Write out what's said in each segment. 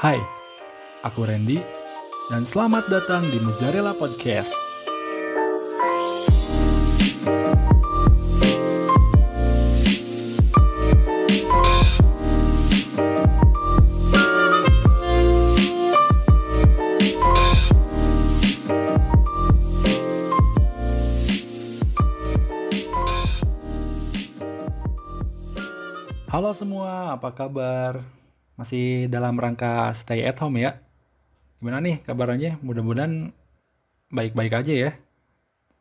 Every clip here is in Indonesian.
Hai, aku Randy, dan selamat datang di Mozzarella Podcast. Halo semua, apa kabar? Masih dalam rangka stay at home ya? Gimana nih kabarnya? Mudah-mudahan baik-baik aja ya.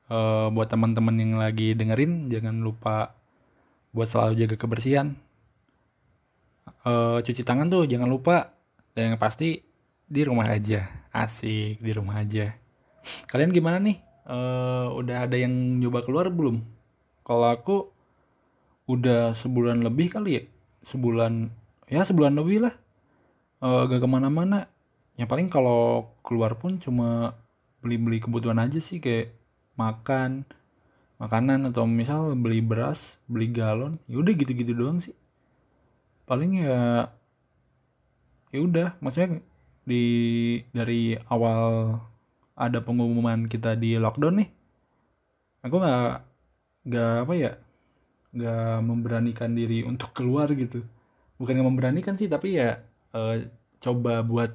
Eh, buat teman-teman yang lagi dengerin, jangan lupa buat selalu jaga kebersihan. Eh, cuci tangan tuh jangan lupa. Dan yang pasti di rumah aja. Asik di rumah aja. Kalian gimana nih? Eh, udah ada yang nyoba keluar belum? Kalau aku udah sebulan lebih kali ya sebulan ya sebulan lebih lah. Eh gak ke mana-mana. Yang paling kalau keluar pun cuma beli-beli kebutuhan aja sih kayak makan makanan atau misal beli beras beli galon ya udah gitu-gitu doang sih. Paling ya ya udah. Maksudnya di dari awal ada pengumuman kita di lockdown nih aku nggak nggak apa ya nggak memberanikan diri untuk keluar gitu bukan nggak memberanikan sih tapi ya eh, coba buat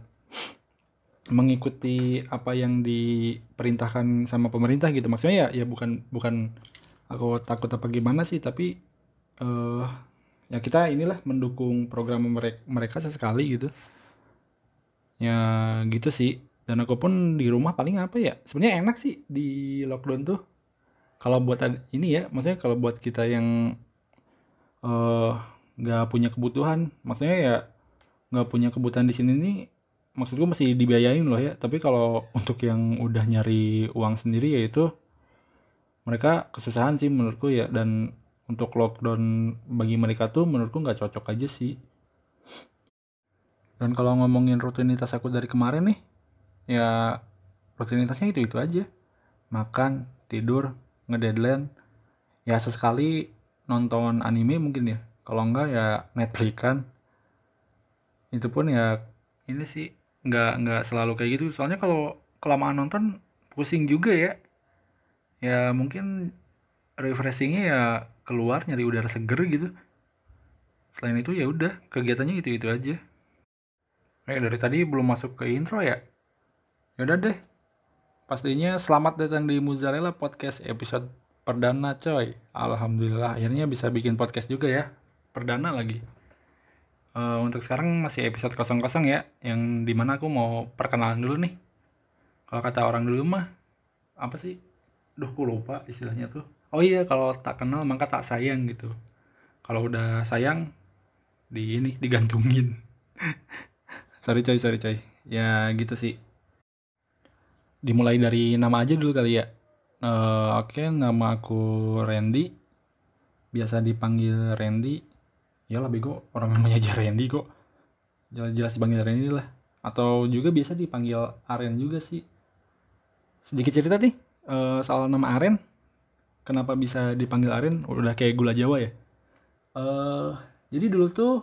mengikuti apa yang diperintahkan sama pemerintah gitu. Maksudnya ya ya bukan bukan aku takut apa gimana sih tapi eh ya kita inilah mendukung program mereka mereka sesekali gitu. Ya gitu sih. Dan aku pun di rumah paling apa ya sebenarnya enak sih di lockdown tuh. Kalau buat ini ya maksudnya kalau buat kita yang eh nggak punya kebutuhan. Maksudnya ya nggak punya kebutuhan di sini nih maksudku masih dibiayain loh ya. Tapi kalau untuk yang udah nyari uang sendiri ya itu mereka kesusahan sih menurutku ya. Dan untuk lockdown bagi mereka tuh menurutku nggak cocok aja sih. Dan kalau ngomongin rutinitas aku dari kemarin nih ya rutinitasnya itu itu aja. Makan tidur ngedeadline. Ya sesekali nonton anime mungkin ya kalau enggak ya Netflix kan. Itu pun ya ini sih nggak nggak selalu kayak gitu. Soalnya kalau kelamaan nonton pusing juga ya. Ya mungkin refreshingnya ya keluar nyari udara seger gitu. Selain itu ya udah kegiatannya itu itu aja. Eh dari tadi belum masuk ke intro ya? Ya udah deh. Pastinya selamat datang di Mozzarella Podcast episode perdana coy. Alhamdulillah akhirnya bisa bikin podcast juga ya perdana lagi. Eh, untuk sekarang masih episode 00 ya yang di mana aku mau perkenalan dulu nih. Kalau kata orang dulu mah apa sih? Duh aku lupa istilahnya tuh. Oh iya kalau tak kenal maka tak sayang gitu. Kalau udah sayang di ini digantungin. Sorry coy sorry coy. Ya gitu sih. Dimulai dari nama aja dulu kali ya. Eh, oke nama aku Randy. Biasa dipanggil Randy ya lah bego orang namanya aja Randy kok. Jelas-jelas dipanggil Randy lah. Atau juga biasa dipanggil Aren juga sih. Sedikit cerita nih eh, soal nama Aren. Kenapa bisa dipanggil Aren? Udah kayak gula Jawa ya? Eh jadi dulu tuh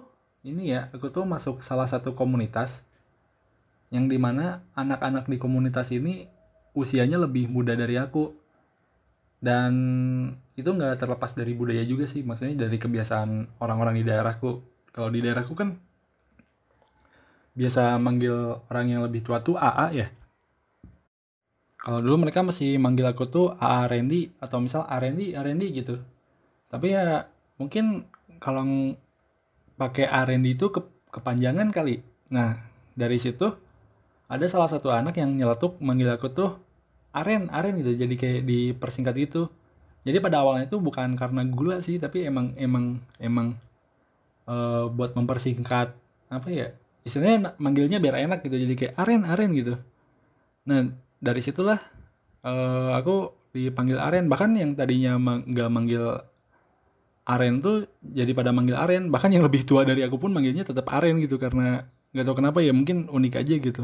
ini ya aku tuh masuk salah satu komunitas yang di mana anak-anak di komunitas ini usianya lebih muda dari aku dan itu nggak terlepas dari budaya juga sih maksudnya dari kebiasaan orang-orang di daerahku. Kalau di daerahku kan biasa manggil orang yang lebih tua tuh AA ya. Kalau dulu mereka masih manggil aku tuh AA Randy atau misal A Randy A Randy gitu. Tapi ya mungkin kalau pakai A Randy itu ke- kepanjangan kali. Nah dari situ ada salah satu anak yang nyeletuk manggil aku tuh Aren, Aren gitu. Jadi kayak dipersingkat gitu. Jadi pada awalnya itu bukan karena gula sih, tapi emang emang emang eh, buat mempersingkat apa ya? Istilahnya manggilnya biar enak gitu. Jadi kayak Aren, Aren gitu. Nah, dari situlah eh, aku dipanggil Aren. Bahkan yang tadinya nggak manggil Aren tuh jadi pada manggil Aren. Bahkan yang lebih tua dari aku pun manggilnya tetap Aren gitu karena nggak tahu kenapa ya mungkin unik aja gitu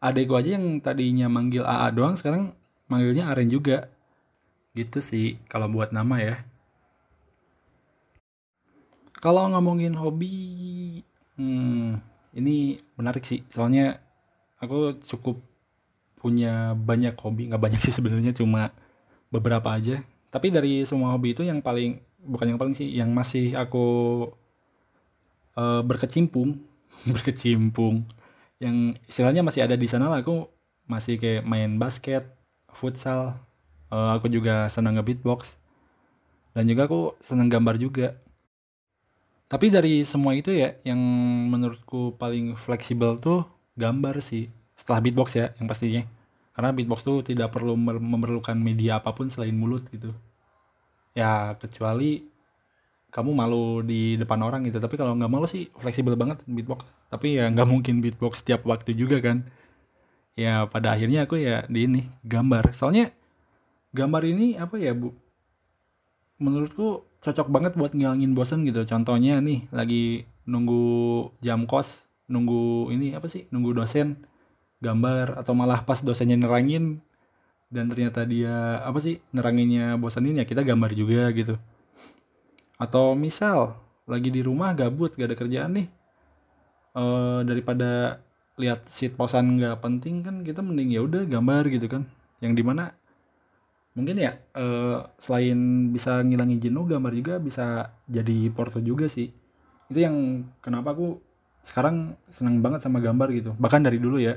adekku aja yang tadinya manggil AA doang sekarang manggilnya Aren juga. Gitu sih kalau buat nama ya. Kalau ngomongin hobi hmm, ini menarik sih. Soalnya aku cukup punya banyak hobi. Nggak banyak sih sebenarnya cuma beberapa aja. Tapi dari semua hobi itu yang paling bukan yang paling sih yang masih aku uh, berkecimpung. Berkecimpung yang istilahnya masih ada di sana lah aku masih kayak main basket futsal uh, aku juga senang nge beatbox dan juga aku senang gambar juga. Tapi dari semua itu ya yang menurutku paling fleksibel tuh gambar sih setelah beatbox ya yang pastinya. Karena beatbox tuh tidak perlu memerlukan media apa pun selain mulut gitu. Ya kecuali kamu malu di depan orang gitu. Tapi kalau nggak malu sih fleksibel banget beatbox. Tapi ya nggak mungkin beatbox setiap waktu juga kan. Ya pada akhirnya aku ya di ini gambar. Soalnya gambar ini apa ya bu? Menurutku cocok banget buat ngilangin bosan gitu. Contohnya nih lagi nunggu jam kos nunggu ini apa sih nunggu dosen gambar atau malah pas dosennya nerangin dan ternyata dia apa sih neranginnya bosanin ya kita gambar juga gitu atau misal lagi di rumah gabut gak ada kerjaan nih uh, daripada lihat sheet posan nggak penting kan kita mending ya udah gambar gitu kan. Yang di mana mungkin ya uh, selain bisa ngilangin jenuh gambar juga bisa jadi porto juga sih. Itu yang kenapa aku sekarang senang banget sama gambar gitu. Bahkan dari dulu ya.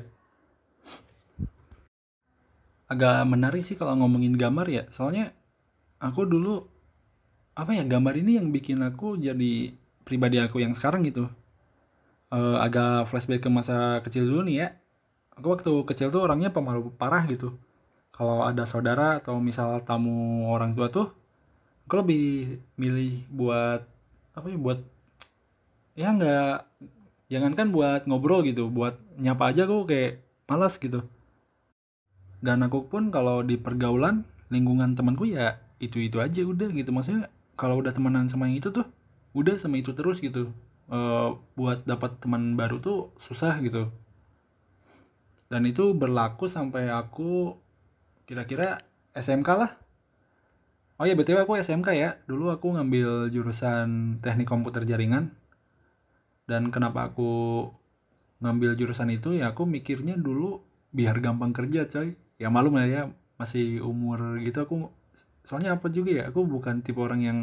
Agak menarik sih kalau ngomongin gambar ya. Soalnya aku dulu apa ya gambar ini yang bikin aku jadi pribadi aku yang sekarang gitu. Uh, agak flashback ke masa kecil dulu nih ya. Aku waktu kecil tuh orangnya pemalu parah gitu. Kalau ada saudara atau misal tamu orang tua tuh aku lebih milih buat apa ya buat ya nggak jangankan buat ngobrol gitu buat nyapa aja aku kayak malas gitu. Dan aku pun kalau di pergaulan lingkungan temanku ya itu itu aja udah gitu. Maksudnya kalau udah temenan sama yang itu tuh udah sama itu terus gitu. Uh, buat dapat teman baru tuh susah gitu. Dan itu berlaku sampai aku kira-kira SMK lah. Oh ya btw aku SMK ya. Dulu aku ngambil jurusan teknik komputer jaringan. Dan kenapa aku ngambil jurusan itu ya aku mikirnya dulu biar gampang kerja coy. Ya malu lah ya masih umur gitu aku soalnya apa juga ya aku bukan tipe orang yang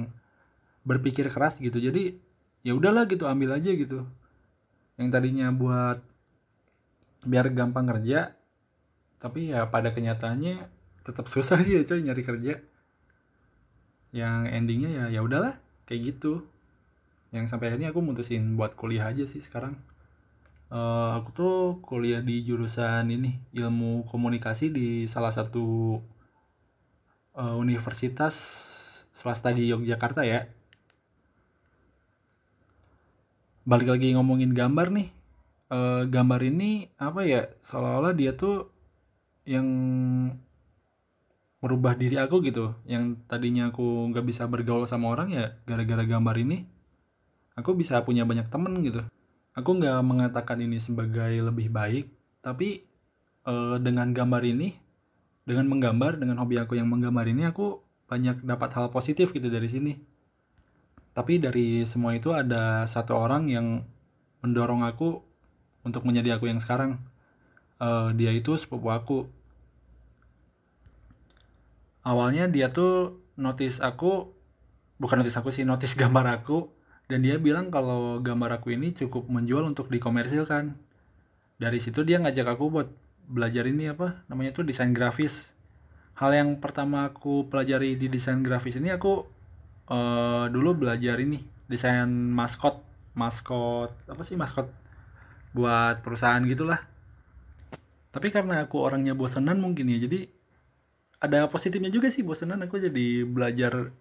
berpikir keras gitu. Jadi ya udahlah gitu ambil aja gitu. Yang tadinya buat biar gampang kerja tapi ya pada kenyataannya tetap susah sih ya coy nyari kerja. Yang endingnya ya ya udahlah kayak gitu. Yang sampai akhirnya aku mutusin buat kuliah aja sih sekarang. Uh, aku tuh kuliah di jurusan ini ilmu komunikasi di salah satu uh, universitas swasta di Yogyakarta ya. Balik lagi ngomongin gambar nih. Uh, gambar ini apa ya? Seolah-olah dia tuh yang merubah diri aku gitu. Yang tadinya aku nggak bisa bergaul sama orang ya gara-gara gambar ini. Aku bisa punya banyak temen gitu. Aku nggak mengatakan ini sebagai lebih baik, tapi uh, dengan gambar ini dengan menggambar dengan hobi aku yang menggambar ini aku banyak dapat hal positif gitu dari sini. Tapi dari semua itu ada satu orang yang mendorong aku untuk menjadi aku yang sekarang. Uh, dia itu sepupu aku. Awalnya dia tuh notice aku bukan notice aku sih notice gambar aku. Dan dia bilang kalau gambar aku ini cukup menjual untuk dikomersilkan. Dari situ dia ngajak aku buat belajar ini apa namanya tuh desain grafis. Hal yang pertama aku pelajari di desain grafis ini aku uh, dulu belajar ini desain maskot. Maskot apa sih maskot? Buat perusahaan gitulah. Tapi karena aku orangnya bosenan mungkin ya jadi ada positifnya juga sih bosenan. Aku jadi belajar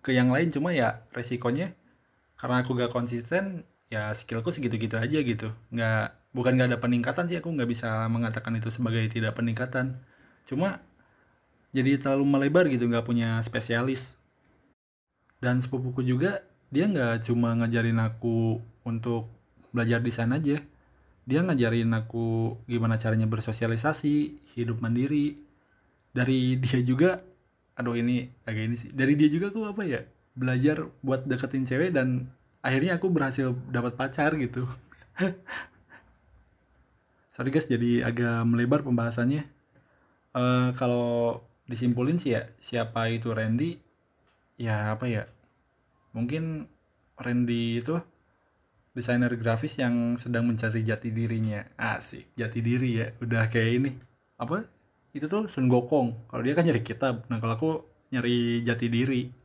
ke yang lain cuma ya resikonya karena aku gak konsisten ya skillku segitu-gitu aja gitu. Nggak bukan nggak ada peningkatan sih aku nggak bisa mengatakan itu sebagai tidak peningkatan. Cuma jadi terlalu melebar gitu nggak punya spesialis. Dan sepupuku juga dia nggak cuma ngajarin aku untuk belajar desain aja. Dia ngajarin aku gimana caranya bersosialisasi hidup mandiri. Dari dia juga aduh ini agak ini sih. Dari dia juga aku apa ya belajar buat deketin cewek dan akhirnya aku berhasil dapat pacar gitu. Sorry guys jadi agak melebar pembahasannya. Uh, kalau disimpulin sih ya siapa itu Randy ya apa ya mungkin Randy itu desainer grafis yang sedang mencari jati dirinya. Asik jati diri ya udah kayak ini. Apa? Itu tuh Sun Gokong. Kalau dia kan nyari kitab. Nah kalau aku nyari jati diri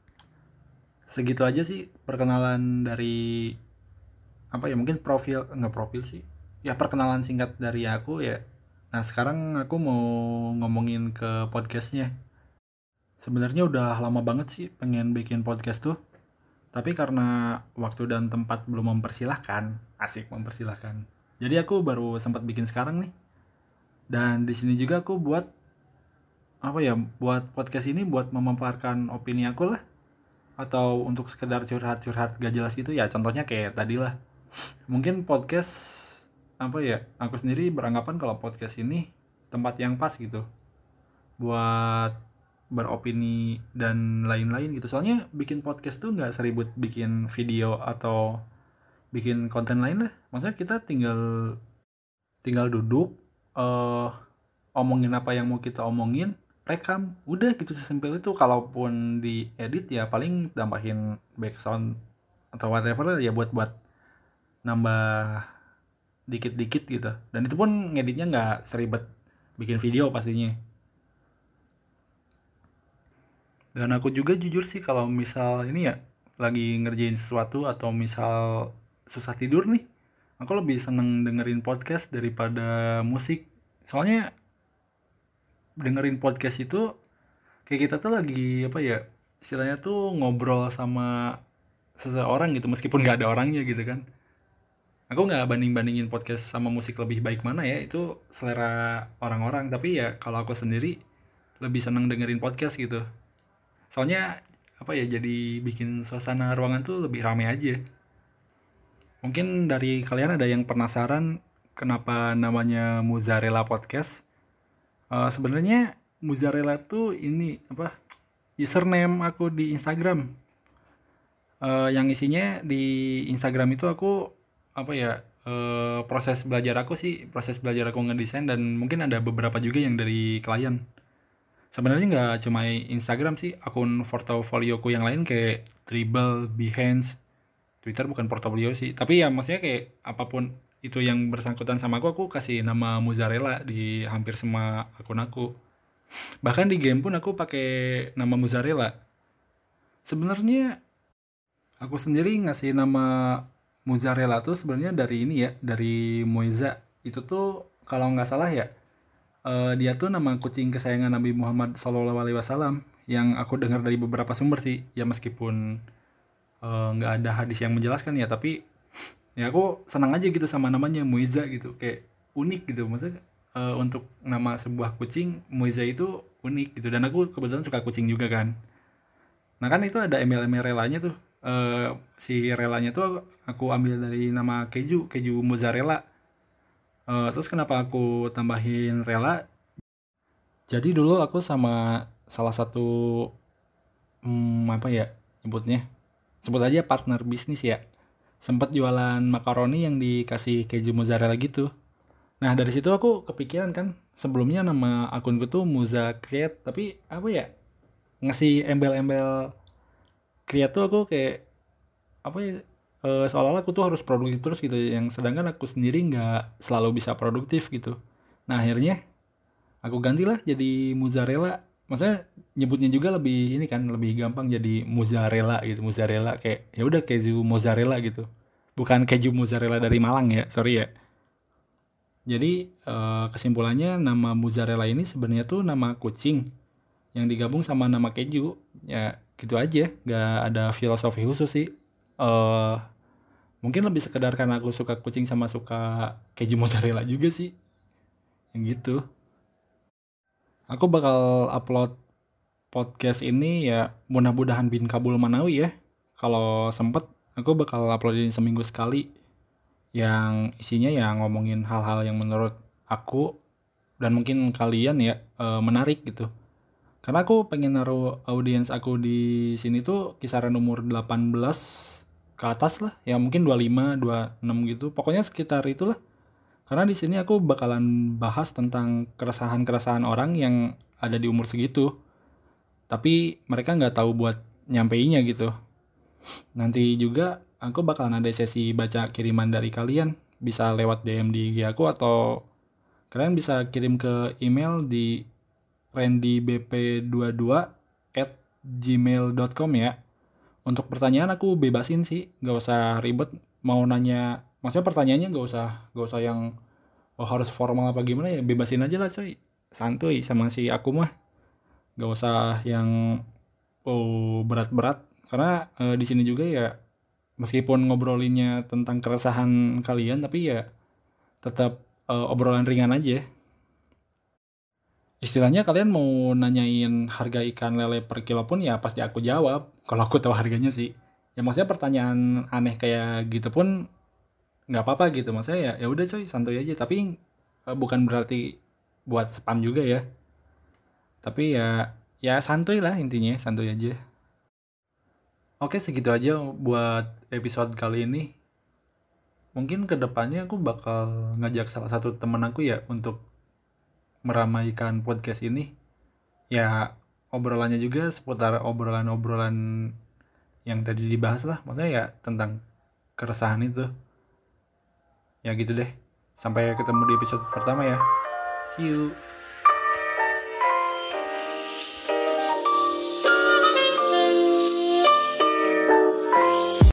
segitu aja sih perkenalan dari apa ya mungkin profil nggak profil sih. Ya perkenalan singkat dari aku ya. Nah sekarang aku mau ngomongin ke podcastnya. Sebenarnya udah lama banget sih pengen bikin podcast tuh. Tapi karena waktu dan tempat belum mempersilahkan asik mempersilahkan. Jadi aku baru sempat bikin sekarang nih. Dan di sini juga aku buat apa ya buat podcast ini buat memaparkan opini aku lah atau untuk sekedar curhat-curhat gak jelas gitu ya contohnya kayak tadi lah mungkin podcast apa ya aku sendiri beranggapan kalau podcast ini tempat yang pas gitu. Buat beropini dan lain-lain gitu. Soalnya bikin podcast tuh nggak seribut bikin video atau bikin konten lain lah. Maksudnya kita tinggal tinggal duduk uh, omongin apa yang mau kita omongin rekam. Udah gitu sesimpel itu kalaupun diedit ya paling tambahin background atau whatever ya buat buat nambah dikit-dikit gitu. Dan itu pun ngeditnya nggak seribet bikin video pastinya. Dan aku juga jujur sih kalau misal ini ya lagi ngerjain sesuatu atau misal susah tidur nih aku lebih seneng dengerin podcast daripada musik. Soalnya dengerin podcast itu kayak kita tuh lagi apa ya istilahnya tuh ngobrol sama seseorang gitu meskipun nggak ada orangnya gitu kan. Aku nggak banding bandingin podcast sama musik lebih baik mana ya itu selera orang-orang. Tapi ya kalau aku sendiri lebih seneng dengerin podcast gitu. Soalnya apa ya jadi bikin suasana ruangan tuh lebih ramai aja. Mungkin dari kalian ada yang penasaran kenapa namanya Muzarela Podcast uh, sebenarnya Muzarela tuh ini apa username aku di Instagram. Uh, yang isinya di Instagram itu aku apa ya uh, proses belajar aku sih proses belajar aku ngedesain dan mungkin ada beberapa juga yang dari klien. Sebenarnya nggak cuma Instagram sih akun portofolioku yang lain kayak Dribble, Behance, Twitter bukan portofolio sih. Tapi ya maksudnya kayak apa pun itu yang bersangkutan sama aku aku kasih nama Muzarella di hampir semua akun aku. Bahkan di game pun aku pakai nama Muzarella sebenarnya aku sendiri ngasih nama Muzarella tuh sebenarnya dari ini ya dari Moiza. Itu tuh kalau nggak salah ya uh, dia tuh nama kucing kesayangan Nabi Muhammad Shallallahu Alaihi Wasallam yang aku dengar dari beberapa sumber sih. Ya meskipun eh, nggak uh, ada hadis yang menjelaskan ya tapi ya aku senang aja gitu sama namanya Muiza gitu kayak unik gitu. Maksudnya uh, untuk nama sebuah kucing Muiza itu unik gitu. Dan aku kebetulan suka kucing juga kan. Nah kan itu ada email-email relanya tuh. Uh, si relanya tuh aku ambil dari nama keju keju mozzarella uh, terus kenapa aku tambahin rela? Jadi dulu aku sama salah satu hmm, apa ya nyebutnya? Sebut aja partner bisnis ya sempat jualan makaroni yang dikasih keju mozzarella gitu. Nah dari situ aku kepikiran kan sebelumnya nama akunku tuh Muza Create tapi apa ya ngasih embel-embel Create tuh aku kayak apa ya e, seolah-olah aku tuh harus produktif terus gitu yang sedangkan aku sendiri nggak selalu bisa produktif gitu. Nah akhirnya aku gantilah jadi mozzarella maksudnya nyebutnya juga lebih ini kan lebih gampang jadi mozzarella gitu mozzarella kayak ya udah keju mozzarella gitu. Bukan keju mozzarella dari Malang ya sorry ya. Jadi eh, kesimpulannya nama mozzarella ini sebenarnya tuh nama kucing yang digabung sama nama keju. Ya gitu aja nggak ada filosofi khusus sih. Uh, mungkin lebih sekedar karena aku suka kucing sama suka keju mozzarella juga sih. Yang gitu aku bakal upload podcast ini ya mudah-mudahan bin kabul manawi ya. Kalau sempet aku bakal uploadin seminggu sekali yang isinya ya ngomongin hal-hal yang menurut aku dan mungkin kalian ya e, menarik gitu. Karena aku pengen naruh audiens aku di sini tuh kisaran umur 18 ke atas lah. Ya mungkin 25 26 gitu. Pokoknya sekitar itulah Karena di sini aku bakalan bahas tentang keresahan-keresahan orang yang ada di umur segitu. Tapi mereka nggak tahu buat nyampeinnya gitu. Nanti juga aku bakalan ada sesi baca kiriman dari kalian. Bisa lewat DM di IG aku atau kalian bisa kirim ke email di randybp22 at gmail.com ya. Untuk pertanyaan aku bebasin sih, nggak usah ribet. Mau nanya maksudnya pertanyaannya nggak usah nggak usah yang oh harus formal apa gimana ya bebasin aja lah coy. Santuy sama si aku mah. Nggak usah yang oh berat-berat. Karena e, di sini juga ya meskipun ngobrolinnya tentang keresahan kalian tapi ya tetap e, obrolan ringan aja. Istilahnya kalian mau nanyain harga ikan lele per kilo pun ya pasti aku jawab. Kalau aku tahu harganya sih. Ya maksudnya pertanyaan aneh kayak gitu pun nggak apa-apa gitu. Maksudnya ya ya udah coy santuy aja. Tapi uh, bukan berarti buat spam juga ya. Tapi ya ya santuy lah intinya santuy aja. Oke segitu aja buat episode kali ini. Mungkin ke depannya aku bakal ngajak salah satu temen aku ya untuk meramaikan podcast ini. Ya obrolannya juga seputar obrolan-obrolan yang tadi dibahas lah. Maksudnya ya tentang keresahan itu ya gitu deh. Sampai ketemu di episode pertama ya. See you